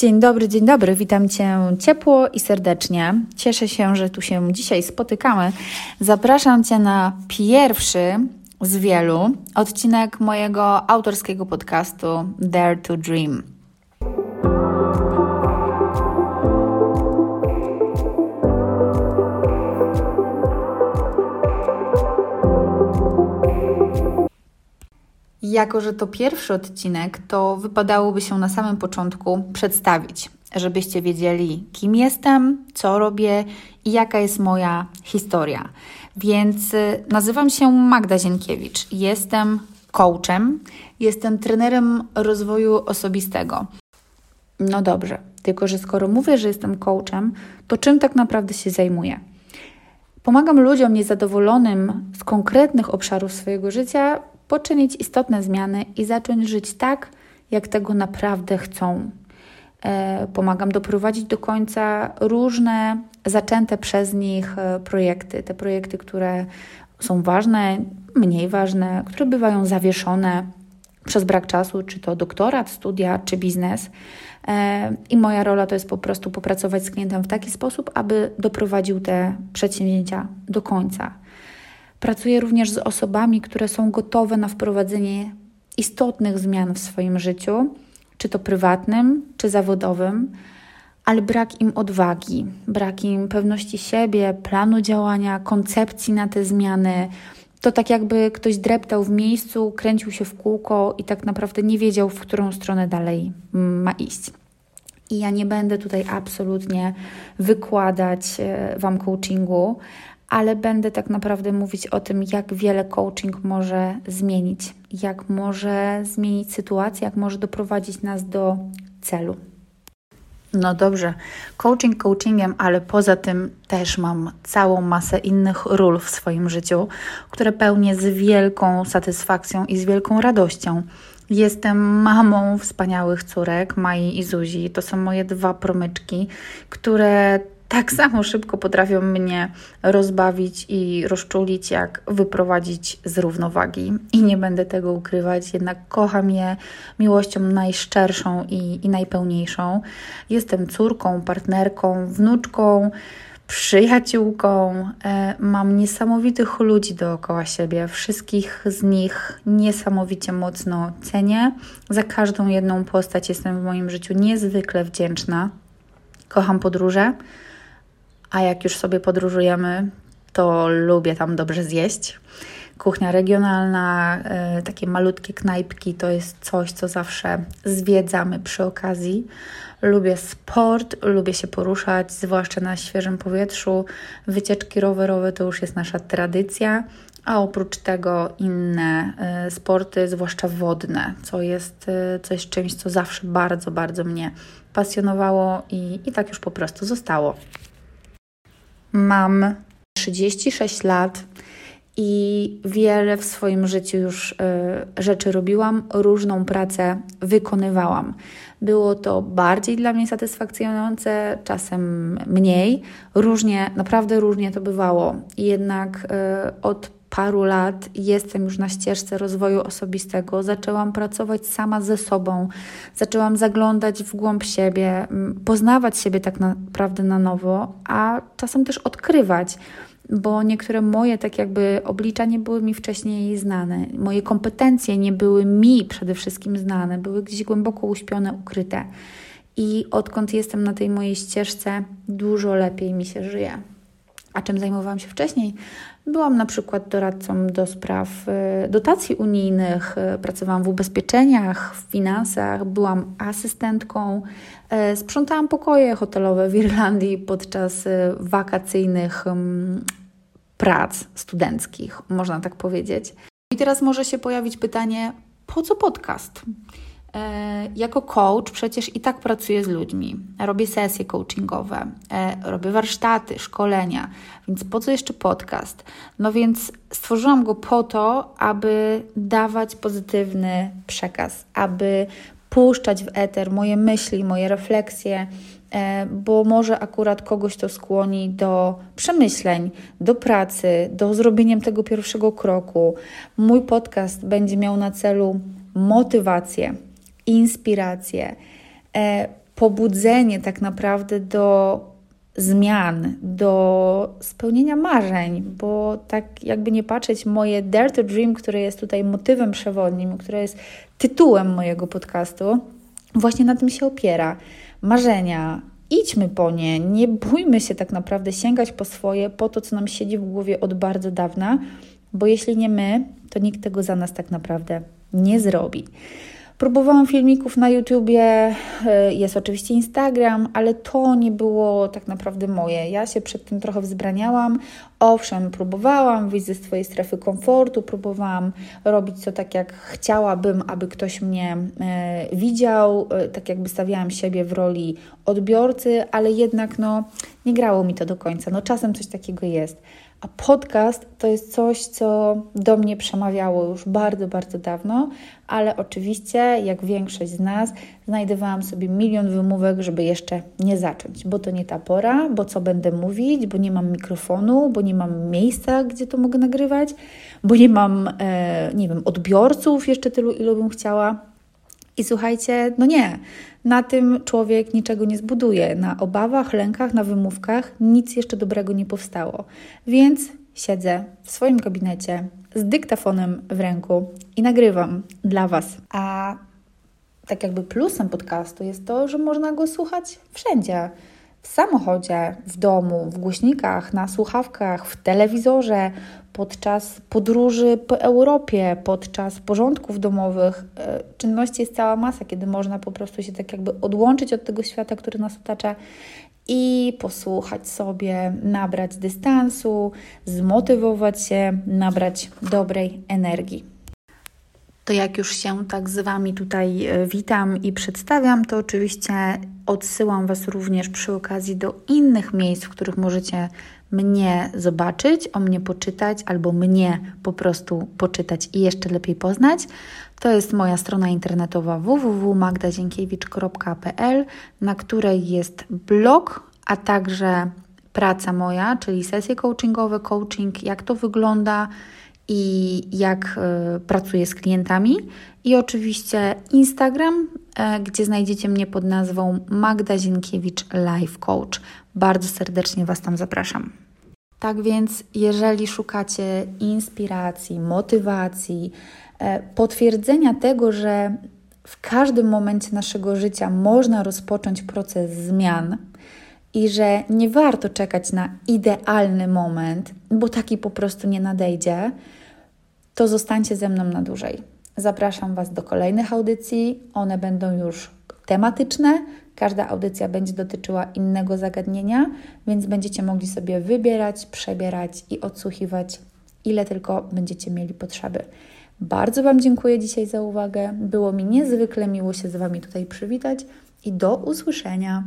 Dzień dobry, dzień dobry. Witam Cię ciepło i serdecznie. Cieszę się, że tu się dzisiaj spotykamy. Zapraszam Cię na pierwszy z wielu odcinek mojego autorskiego podcastu Dare to Dream. Jako, że to pierwszy odcinek, to wypadałoby się na samym początku przedstawić, żebyście wiedzieli, kim jestem, co robię i jaka jest moja historia. Więc y, nazywam się Magda Zienkiewicz. Jestem coachem, jestem trenerem rozwoju osobistego. No dobrze, tylko że skoro mówię, że jestem coachem, to czym tak naprawdę się zajmuję? Pomagam ludziom niezadowolonym z konkretnych obszarów swojego życia poczynić istotne zmiany i zacząć żyć tak, jak tego naprawdę chcą. E, pomagam doprowadzić do końca różne zaczęte przez nich e, projekty. Te projekty, które są ważne, mniej ważne, które bywają zawieszone przez brak czasu, czy to doktorat, studia, czy biznes. E, I moja rola to jest po prostu popracować z klientem w taki sposób, aby doprowadził te przedsięwzięcia do końca. Pracuję również z osobami, które są gotowe na wprowadzenie istotnych zmian w swoim życiu, czy to prywatnym, czy zawodowym, ale brak im odwagi, brak im pewności siebie, planu działania, koncepcji na te zmiany. To tak jakby ktoś dreptał w miejscu, kręcił się w kółko i tak naprawdę nie wiedział, w którą stronę dalej ma iść. I ja nie będę tutaj absolutnie wykładać e, Wam coachingu, ale będę tak naprawdę mówić o tym, jak wiele coaching może zmienić, jak może zmienić sytuację, jak może doprowadzić nas do celu. No dobrze, coaching coachingiem, ale poza tym też mam całą masę innych ról w swoim życiu, które pełnię z wielką satysfakcją i z wielką radością. Jestem mamą wspaniałych córek, Mai i Zuzi. To są moje dwa promyczki, które tak samo szybko potrafią mnie rozbawić i rozczulić, jak wyprowadzić z równowagi. I nie będę tego ukrywać, jednak kocham je miłością najszczerszą i, i najpełniejszą. Jestem córką, partnerką, wnuczką przyjaciółką. E, mam niesamowitych ludzi dookoła siebie. Wszystkich z nich niesamowicie mocno cenię. Za każdą jedną postać jestem w moim życiu niezwykle wdzięczna. Kocham podróże a jak już sobie podróżujemy, to lubię tam dobrze zjeść. Kuchnia regionalna, y, takie malutkie knajpki to jest coś, co zawsze zwiedzamy przy okazji. Lubię sport, lubię się poruszać, zwłaszcza na świeżym powietrzu. Wycieczki rowerowe to już jest nasza tradycja, a oprócz tego inne y, sporty, zwłaszcza wodne, co jest, y, co jest czymś, co zawsze bardzo, bardzo mnie pasjonowało i, i tak już po prostu zostało. Mam 36 lat i wiele w swoim życiu już y, rzeczy robiłam, różną pracę wykonywałam. Było to bardziej dla mnie satysfakcjonujące, czasem mniej. Różnie, naprawdę różnie to bywało. Jednak y, od paru lat jestem już na ścieżce rozwoju osobistego. Zaczęłam pracować sama ze sobą, zaczęłam zaglądać w głąb siebie, poznawać siebie tak naprawdę na nowo, a czasem też odkrywać bo niektóre moje tak jakby oblicza nie były mi wcześniej znane. Moje kompetencje nie były mi przede wszystkim znane, były gdzieś głęboko uśpione, ukryte. I odkąd jestem na tej mojej ścieżce, dużo lepiej mi się żyje. A czym zajmowałam się wcześniej? Byłam na przykład doradcą do spraw y, dotacji unijnych, y, pracowałam w ubezpieczeniach, w finansach, byłam asystentką, y, sprzątałam pokoje hotelowe w Irlandii podczas wakacyjnych mm, prac studenckich, można tak powiedzieć. I teraz może się pojawić pytanie, po co podcast? E, jako coach przecież i tak pracuję z ludźmi, robię sesje coachingowe, e, robię warsztaty, szkolenia, więc po co jeszcze podcast? No więc stworzyłam go po to, aby dawać pozytywny przekaz, aby puszczać w eter moje myśli, moje refleksje, bo może akurat kogoś to skłoni do przemyśleń, do pracy, do zrobienia tego pierwszego kroku. Mój podcast będzie miał na celu motywację inspirację, e, pobudzenie tak naprawdę do zmian, do spełnienia marzeń, bo tak jakby nie patrzeć, moje Dare to Dream, które jest tutaj motywem przewodnim, które jest tytułem mojego podcastu, właśnie na tym się opiera. Marzenia, idźmy po nie, nie bójmy się tak naprawdę sięgać po swoje, po to, co nam siedzi w głowie od bardzo dawna, bo jeśli nie my, to nikt tego za nas tak naprawdę nie zrobi. Próbowałam filmików na YouTubie, e, jest oczywiście Instagram, ale to nie było tak naprawdę moje. Ja się przed tym trochę wzbraniałam. Owszem, próbowałam wyjść ze swojej strefy komfortu, próbowałam robić co tak, jak chciałabym, aby ktoś mnie e, widział, e, tak jakby stawiałam siebie w roli odbiorcy, ale jednak no, nie grało mi to do końca. No, czasem coś takiego jest. A podcast to jest coś, co do mnie przemawiało już bardzo, bardzo dawno, ale oczywiście, jak większość z nas, znajdowałam sobie milion wymówek, żeby jeszcze nie zacząć, bo to nie ta pora, bo co będę mówić, bo nie mam mikrofonu, bo nie mam miejsca, gdzie to mogę nagrywać, bo nie mam, e, nie wiem, odbiorców jeszcze tylu, ilu bym chciała. I słuchajcie, no nie, na tym człowiek niczego nie zbuduje. Na obawach, lękach, na wymówkach nic jeszcze dobrego nie powstało. Więc siedzę w swoim gabinecie z dyktafonem w ręku i nagrywam dla Was. A tak jakby plusem podcastu jest to, że można go słuchać wszędzie. W samochodzie, w domu, w głośnikach, na słuchawkach, w telewizorze, podczas podróży po Europie, podczas porządków domowych. E, czynności jest cała masa, kiedy można po prostu się tak jakby odłączyć od tego świata, który nas otacza i posłuchać sobie, nabrać dystansu, zmotywować się, nabrać dobrej energii. To jak już się tak z Wami tutaj e, witam i przedstawiam, to oczywiście odsyłam Was również przy okazji do innych miejsc, w których możecie mnie zobaczyć, o mnie poczytać albo mnie po prostu poczytać i jeszcze lepiej poznać. To jest moja strona internetowa www.magdazienkiewicz.pl, na której jest blog, a także praca moja, czyli sesje coachingowe, coaching, jak to wygląda i jak y, pracuję z klientami. I oczywiście Instagram, y, gdzie znajdziecie mnie pod nazwą Magda Zienkiewicz Life Coach. Bardzo serdecznie Was tam zapraszam. Tak więc, jeżeli szukacie inspiracji, motywacji, e, potwierdzenia tego, że w każdym momencie naszego życia można rozpocząć proces zmian i że nie warto czekać na idealny moment, bo taki po prostu nie nadejdzie, to zostańcie ze mną na dłużej. Zapraszam Was do kolejnych audycji. One będą już tematyczne. Każda audycja będzie dotyczyła innego zagadnienia, więc będziecie mogli sobie wybierać, przebierać i odsłuchiwać, ile tylko będziecie mieli potrzeby. Bardzo Wam dziękuję dzisiaj za uwagę. Było mi niezwykle miło się z Wami tutaj przywitać i do usłyszenia.